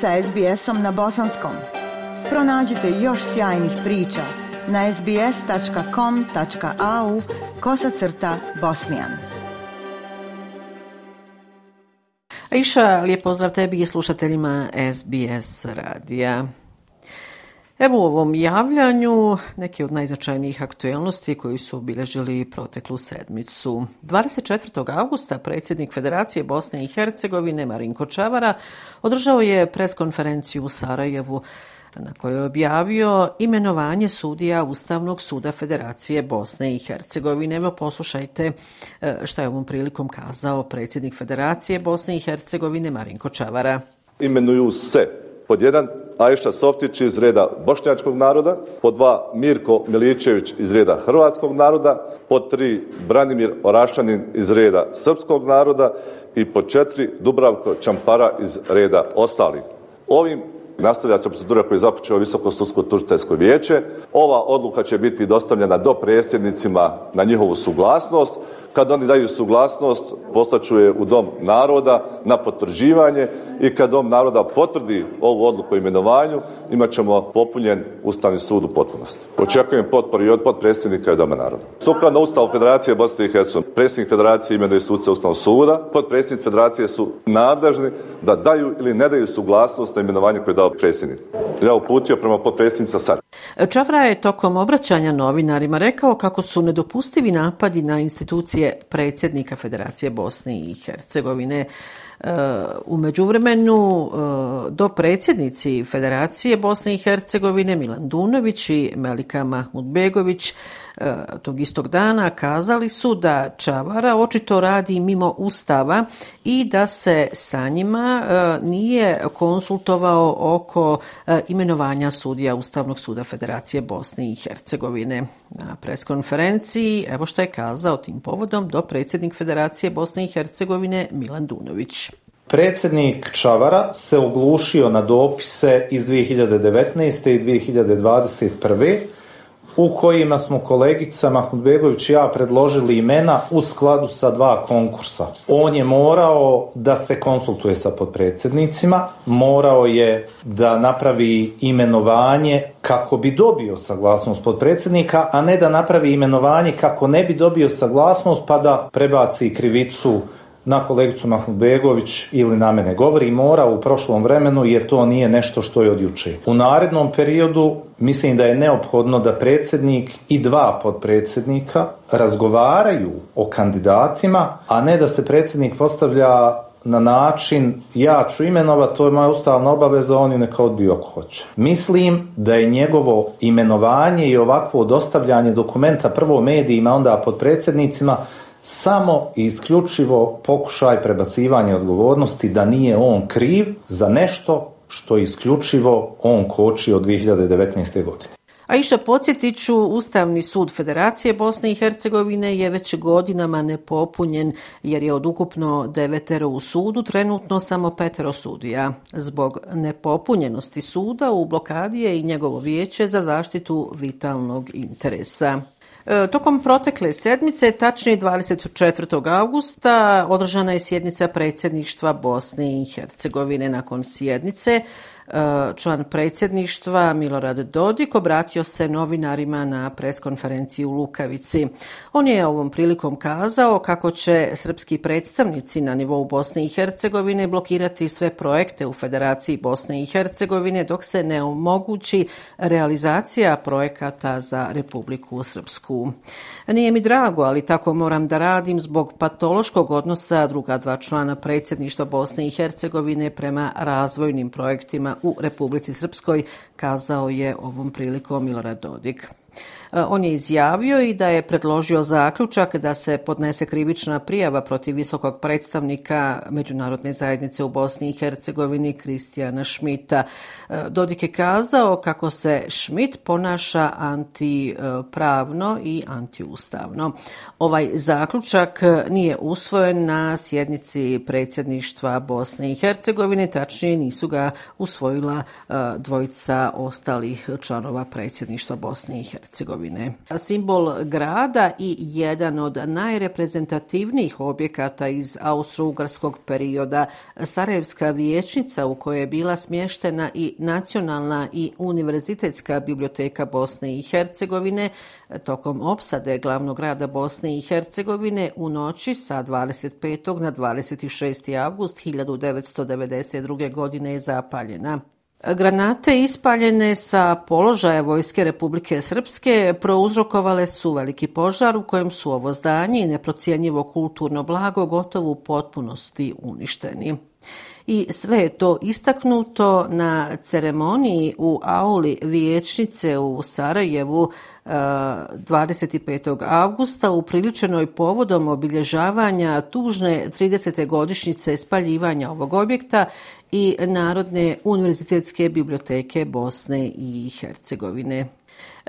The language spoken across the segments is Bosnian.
sa SBS-om na bosanskom. Pronađite još sjajnih priča na sbs.com.au kosacrta bosnijan. Iša, lijep pozdrav tebi i slušateljima SBS radija. Evo u ovom javljanju neke od najznačajnijih aktuelnosti koji su obilježili proteklu sedmicu. 24. augusta predsjednik Federacije Bosne i Hercegovine Marinko Čavara održao je preskonferenciju u Sarajevu na kojoj je objavio imenovanje sudija Ustavnog suda Federacije Bosne i Hercegovine. Evo poslušajte e, što je ovom prilikom kazao predsjednik Federacije Bosne i Hercegovine Marinko Čavara. Imenuju se pod jedan Ajša Softić iz reda bošnjačkog naroda, pod dva Mirko Milićević iz reda hrvatskog naroda, pod tri Branimir Orašanin iz reda srpskog naroda i pod četiri Dubravko Čampara iz reda ostalih. Ovim nastavlja se procedura koju je započeo Visoko sudsko tužiteljsko vijeće. Ova odluka će biti dostavljena do predsjednicima na njihovu suglasnost. Kad oni daju suglasnost, poslaću je u Dom naroda na potvrđivanje i kad Dom naroda potvrdi ovu odluku o imenovanju, imat ćemo popunjen Ustavni sud u potpunosti. Očekujem potpor i od podpredsjednika i Doma naroda. Sukladno Ustavu Federacije Bosne i Hercegovine, predsjednik Federacije imenuje sudce Ustavnog suda, podpredsjednici Federacije su nadležni da daju ili ne daju suglasnost na imenovanje koje je dao predsjednik. Ja uputio prema podpredsjednica sad. Čavra je tokom obraćanja novinarima rekao kako su nedopustivi napadi na institucije predsjednika Federacije Bosne i Hercegovine. E, u međuvremenu e, do predsjednici Federacije Bosne i Hercegovine Milan Dunović i Melika Mahmudbegović Begović E, tog istog dana kazali su da Čavara očito radi mimo ustava i da se sa njima e, nije konsultovao oko e, imenovanja sudija Ustavnog suda Federacije Bosne i Hercegovine. Na preskonferenciji, evo što je kazao tim povodom, do predsjednik Federacije Bosne i Hercegovine Milan Dunović. Predsjednik Čavara se oglušio na dopise iz 2019. i 2021 u kojima smo kolegica Mahmudbegović i ja predložili imena u skladu sa dva konkursa. On je morao da se konsultuje sa podpredsjednicima, morao je da napravi imenovanje kako bi dobio saglasnost podpredsjednika, a ne da napravi imenovanje kako ne bi dobio saglasnost pa da prebaci krivicu na kolegicu Mahmudbegović ili na mene govori mora u prošlom vremenu jer to nije nešto što je od juče. U narednom periodu mislim da je neophodno da predsjednik i dva podpredsjednika razgovaraju o kandidatima, a ne da se predsjednik postavlja na način ja ću imenovat, to je moja ustavna obaveza, on ju neka odbiju ako hoće. Mislim da je njegovo imenovanje i ovakvo dostavljanje dokumenta prvo medijima, onda pod predsjednicima, samo i isključivo pokušaj prebacivanja odgovornosti da nije on kriv za nešto što je isključivo on koči od 2019. godine. A iša podsjetiću, Ustavni sud Federacije Bosne i Hercegovine je već godinama nepopunjen jer je od ukupno devetero u sudu trenutno samo petero sudija. Zbog nepopunjenosti suda u blokadi je i njegovo vijeće za zaštitu vitalnog interesa. E, tokom protekle sedmice, tačnije 24. augusta, održana je sjednica predsjedništva Bosne i Hercegovine. Nakon sjednice, E, član predsjedništva Milorad Dodik obratio se novinarima na preskonferenciji u Lukavici. On je ovom prilikom kazao kako će srpski predstavnici na nivou Bosne i Hercegovine blokirati sve projekte u Federaciji Bosne i Hercegovine dok se ne omogući realizacija projekata za Republiku Srpsku. Nije mi drago, ali tako moram da radim zbog patološkog odnosa druga dva člana predsjedništva Bosne i Hercegovine prema razvojnim projektima u Republici Srpskoj, kazao je ovom prilikom Milorad Dodik. E, on je izjavio i da je predložio zaključak da se podnese krivična prijava protiv visokog predstavnika Međunarodne zajednice u Bosni i Hercegovini Kristijana Šmita. E, Dodik je kazao kako se Šmit ponaša antipravno i antiustavno. Ovaj zaključak nije usvojen na sjednici predsjedništva Bosne i Hercegovine, tačnije nisu ga usvojila e, dvojica ostalih članova predsjedništva Bosne i Hercegovine. Hercegovine. Simbol grada i jedan od najreprezentativnijih objekata iz austro-ugarskog perioda, Sarajevska vijećnica u kojoj je bila smještena i nacionalna i univerzitetska biblioteka Bosne i Hercegovine, tokom opsade glavnog grada Bosne i Hercegovine u noći sa 25. na 26. avgust 1992. godine je zapaljena. Granate ispaljene sa položaja Vojske Republike Srpske prouzrokovale su veliki požar u kojem su ovo zdanje i neprocijenjivo kulturno blago gotovo u potpunosti uništeni i sve je to istaknuto na ceremoniji u auli Vječnice u Sarajevu e, 25. avgusta upriličenoj povodom obilježavanja tužne 30. godišnjice spaljivanja ovog objekta i Narodne univerzitetske biblioteke Bosne i Hercegovine.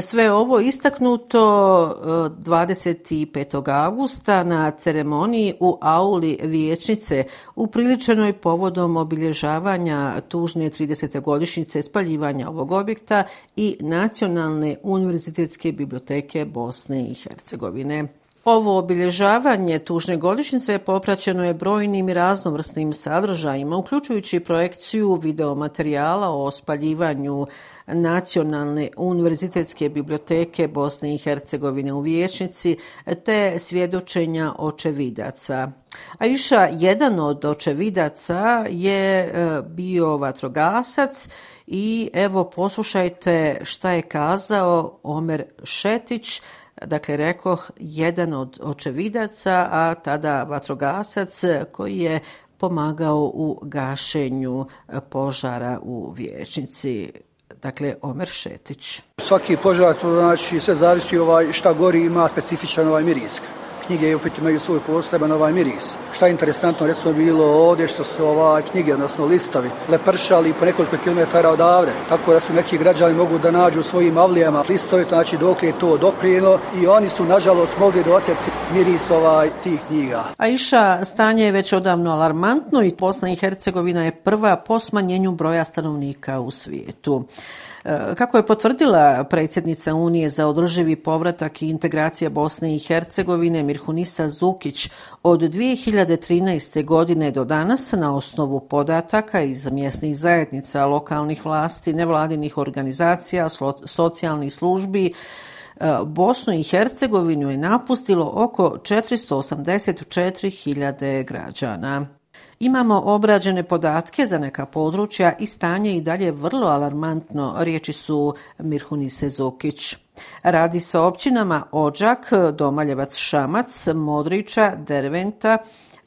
Sve ovo istaknuto e, 25. Augusta na ceremoniji u auli Vječnice, upriličenoj povodom obilježavanja tužne 30. godišnjice spaljivanja ovog objekta i Nacionalne univerzitetske biblioteke Bosne i Hercegovine. Ovo obilježavanje tužne godišnjice popraćeno je brojnim i raznovrsnim sadržajima, uključujući projekciju videomaterijala o spaljivanju Nacionalne univerzitetske biblioteke Bosne i Hercegovine u Vječnici te svjedočenja očevidaca. A iša, jedan od očevidaca je e, bio vatrogasac i evo poslušajte šta je kazao Omer Šetić, dakle rekoh jedan od očevidaca, a tada vatrogasac koji je pomagao u gašenju požara u vječnici. Dakle, Omer Šetić. Svaki požar, to znači sve zavisi ovaj šta gori ima specifičan ovaj miris knjige opet imaju svoj poseban ovaj miris. Šta je interesantno, recimo bilo ovdje što su ova knjige, odnosno listovi, lepršali po nekoliko kilometara odavde, tako da su neki građani mogu da nađu u svojim avlijama listovi, znači dok je to doprijelo i oni su nažalost mogli da osjeti miris ovaj tih knjiga. A iša, stanje je već odavno alarmantno i Bosna i Hercegovina je prva po smanjenju broja stanovnika u svijetu. E, kako je potvrdila predsjednica Unije za održivi povratak i integracija Bosne i Hercegovine Mirhunisa Zukić, od 2013. godine do danas na osnovu podataka iz mjesnih zajednica, lokalnih vlasti, nevladinih organizacija, socijalnih službi, e, Bosnu i Hercegovinu je napustilo oko 484.000 građana. Imamo obrađene podatke za neka područja i stanje i dalje vrlo alarmantno, riječi su Mirhunise Zokić. Radi se o općinama Ođak, Domaljevac Šamac, Modrića, Derventa,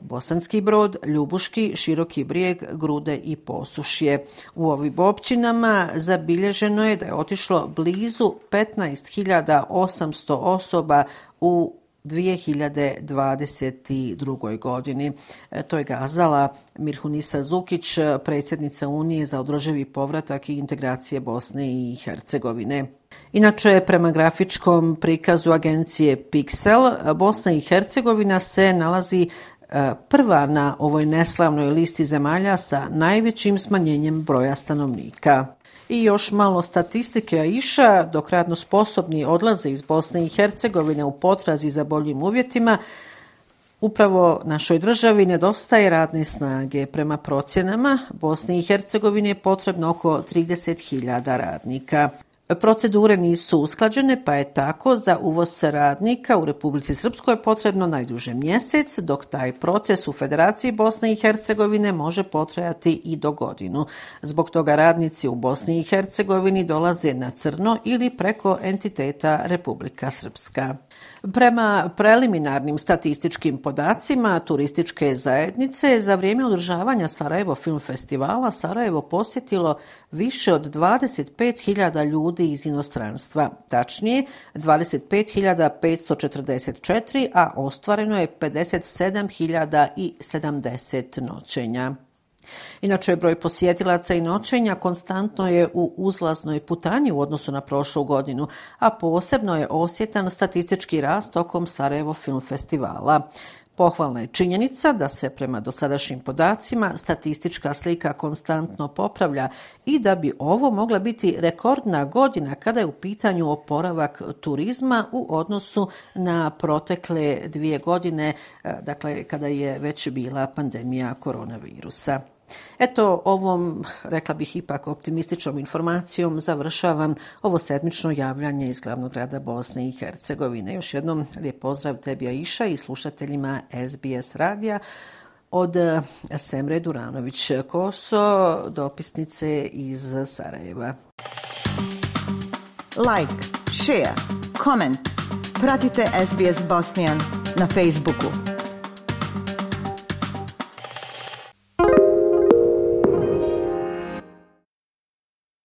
Bosanski brod, Ljubuški, Široki brijeg, Grude i Posušje. U ovim općinama zabilježeno je da je otišlo blizu 15.800 osoba u 2022. godini. E, to je gazala Mirhunisa Zukić, predsjednica Unije za održivi povratak i integracije Bosne i Hercegovine. Inače, prema grafičkom prikazu agencije Pixel, Bosna i Hercegovina se nalazi e, prva na ovoj neslavnoj listi zemalja sa najvećim smanjenjem broja stanovnika. I još malo statistike Aisha, dok radno sposobni odlaze iz Bosne i Hercegovine u potrazi za boljim uvjetima, Upravo našoj državi nedostaje radne snage. Prema procjenama, Bosni i Hercegovine je potrebno oko 30.000 radnika. Procedure nisu usklađene, pa je tako za uvoz radnika u Republici Srpskoj potrebno najduže mjesec, dok taj proces u Federaciji Bosne i Hercegovine može potrajati i do godinu. Zbog toga radnici u Bosni i Hercegovini dolaze na crno ili preko entiteta Republika Srpska. Prema preliminarnim statističkim podacima turističke zajednice, za vrijeme održavanja Sarajevo Film Festivala Sarajevo posjetilo više od 25.000 ljudi iz inostranstva. Tačnije, 25.544, a ostvareno je 57.070 noćenja. Inače, broj posjetilaca i noćenja konstantno je u uzlaznoj putanji u odnosu na prošlu godinu, a posebno je osjetan statistički rast tokom Sarajevo Film Festivala. Pohvalna je činjenica da se prema dosadašnjim podacima statistička slika konstantno popravlja i da bi ovo mogla biti rekordna godina kada je u pitanju oporavak turizma u odnosu na protekle dvije godine, eh, dakle kada je već bila pandemija koronavirusa. Eto, ovom, rekla bih ipak optimističnom informacijom, završavam ovo sedmično javljanje iz glavnog grada Bosne i Hercegovine. Još jednom lijep pozdrav tebi Aisha i slušateljima SBS radija od eh, Semre Duranović-Koso, dopisnice iz Sarajeva. Like, share, comment. Pratite SBS Bosnian na Facebooku.